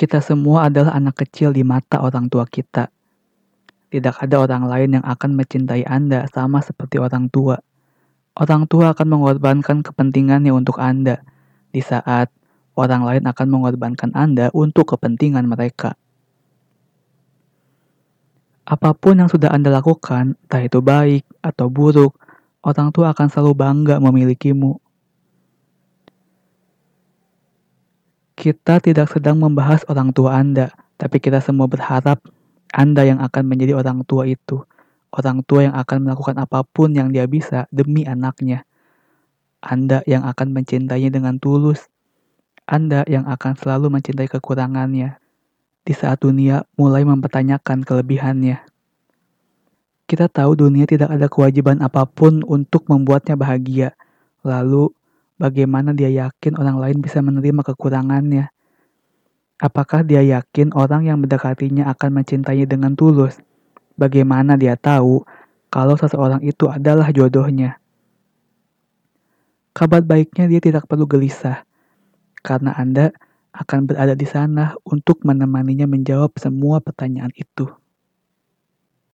Kita semua adalah anak kecil di mata orang tua kita. Tidak ada orang lain yang akan mencintai Anda sama seperti orang tua. Orang tua akan mengorbankan kepentingannya untuk Anda, di saat orang lain akan mengorbankan Anda untuk kepentingan mereka. Apa pun yang sudah Anda lakukan, entah itu baik atau buruk, orang tua akan selalu bangga memilikimu. Kita tidak sedang membahas orang tua Anda, tapi kita semua berharap Anda yang akan menjadi orang tua itu. Orang tua yang akan melakukan apa pun yang dia bisa demi anaknya. Anda yang akan mencintainya dengan tulus. Anda yang akan selalu mencintai kekurangannya. Di saat dunia mulai mempertanyakan kelebihannya. Kita tahu dunia tidak ada kewajiban apa pun untuk membuatnya bahagia. Lalu, Bagaimana dia yakin orang lain bisa menerima kekurangannya? Apakah dia yakin orang yang mendekatinya akan mencintainya dengan tulus? Bagaimana dia tahu kalau seseorang itu adalah jodohnya? Kabar baiknya dia tidak perlu gelisah, karena Anda akan berada di sana untuk menemaninya menjawab semua pertanyaan itu.